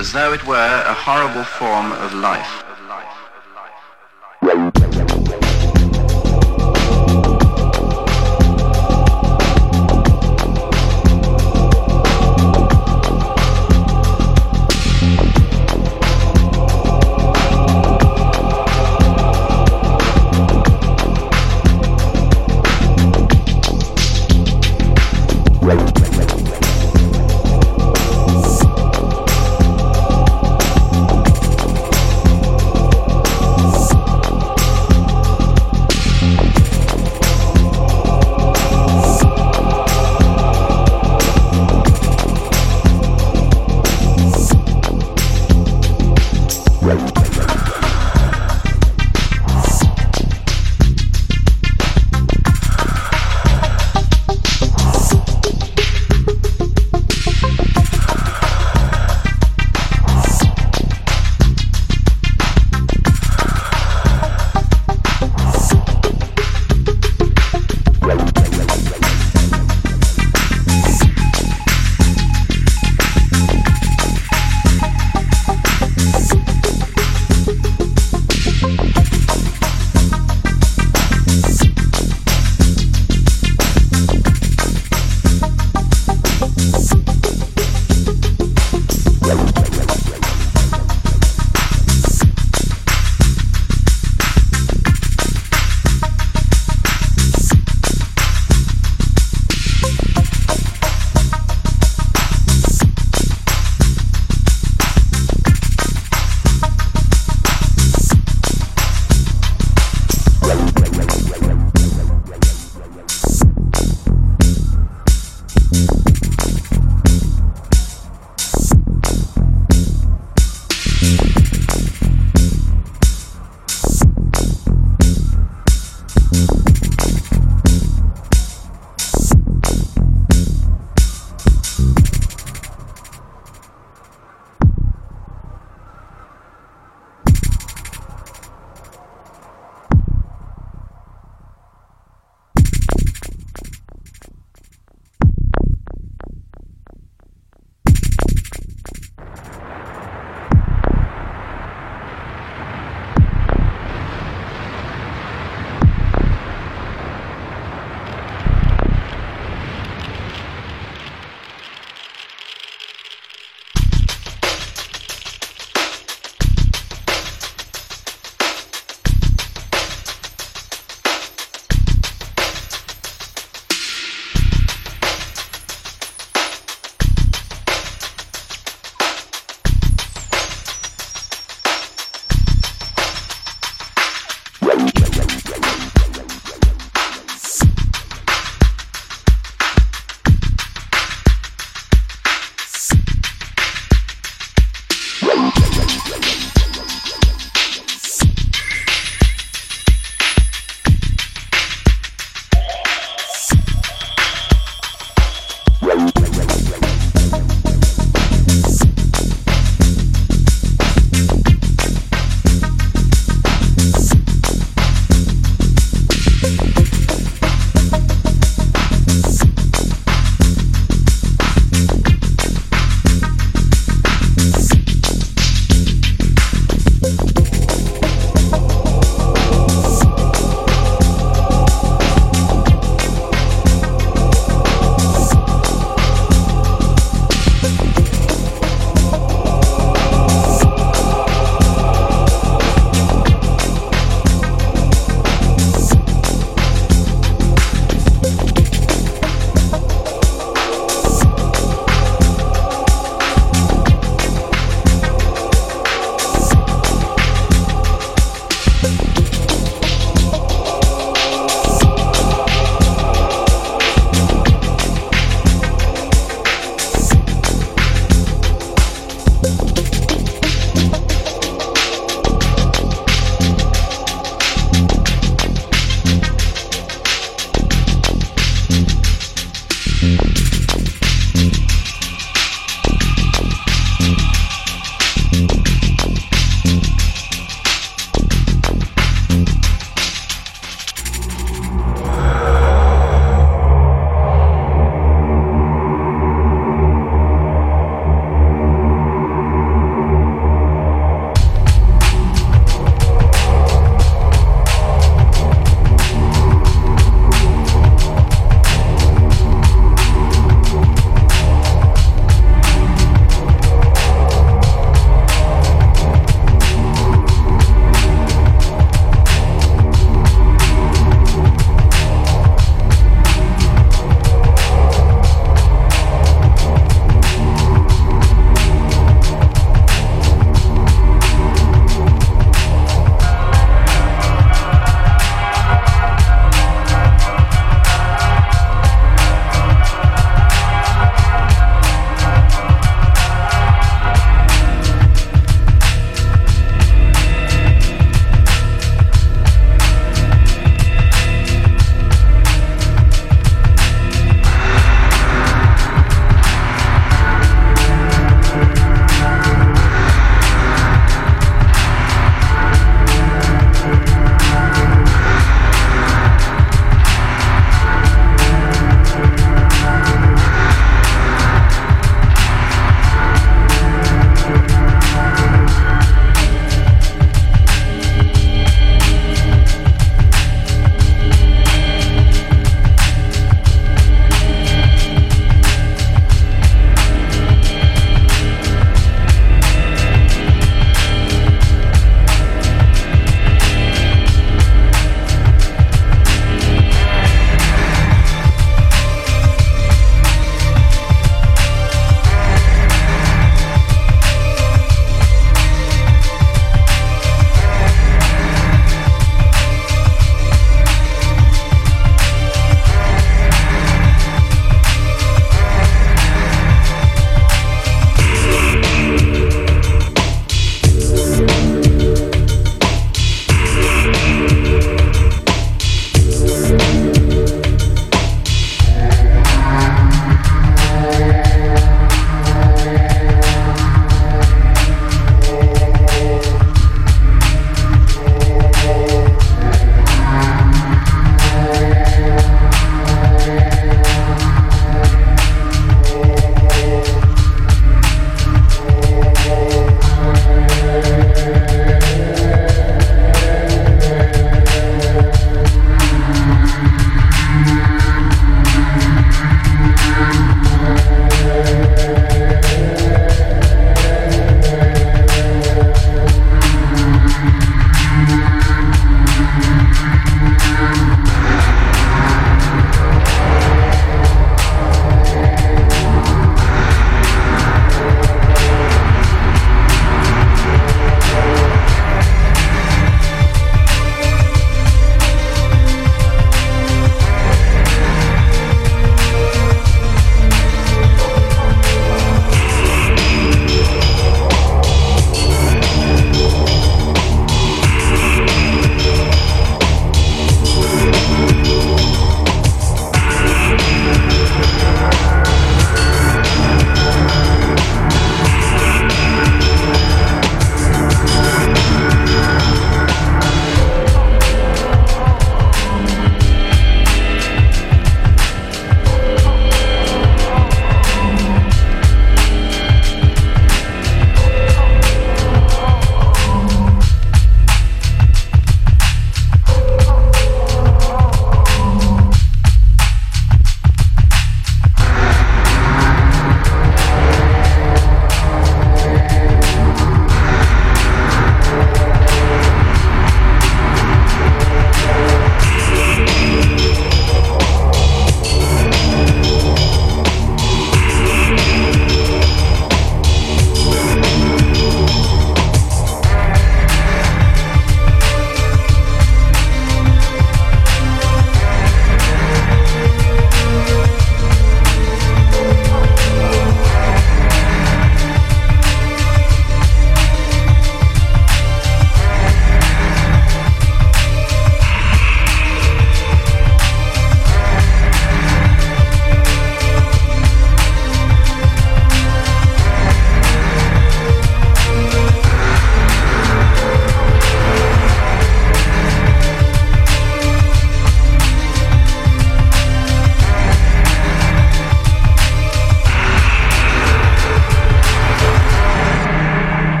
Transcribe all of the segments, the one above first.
as though it were a horrible form of life.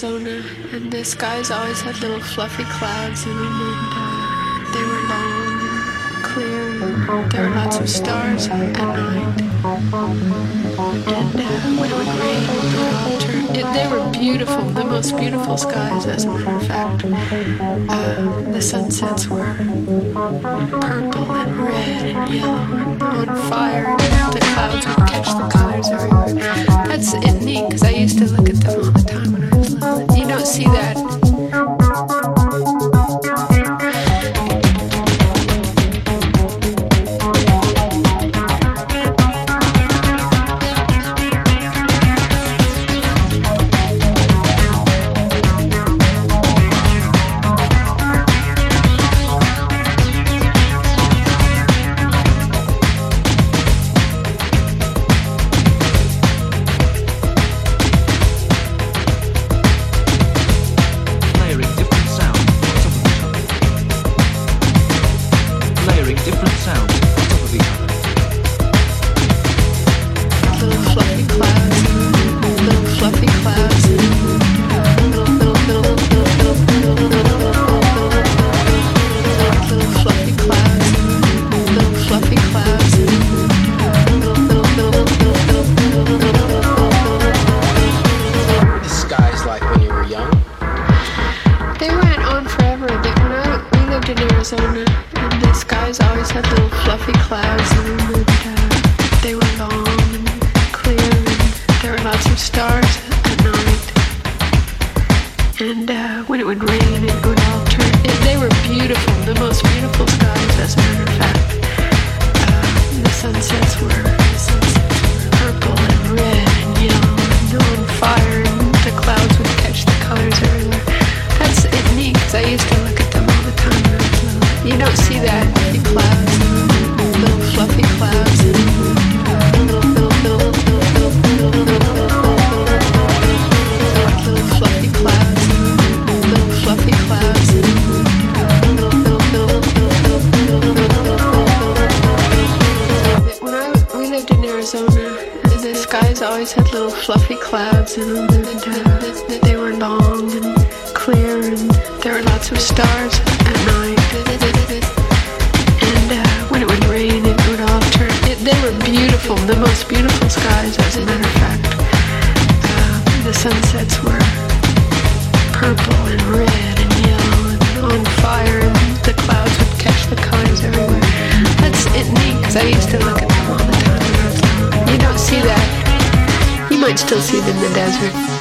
Arizona, and the skies always had little fluffy clouds in them, and uh, they were long and clear. There were lots of stars at night, and uh, when it would rain, the it, they were beautiful, the most beautiful skies, as a matter of fact. Uh, the sunsets were purple and red and yellow and on fire, the clouds would catch the colors everywhere. That's neat because I used to look at them see that. still see it in the desert.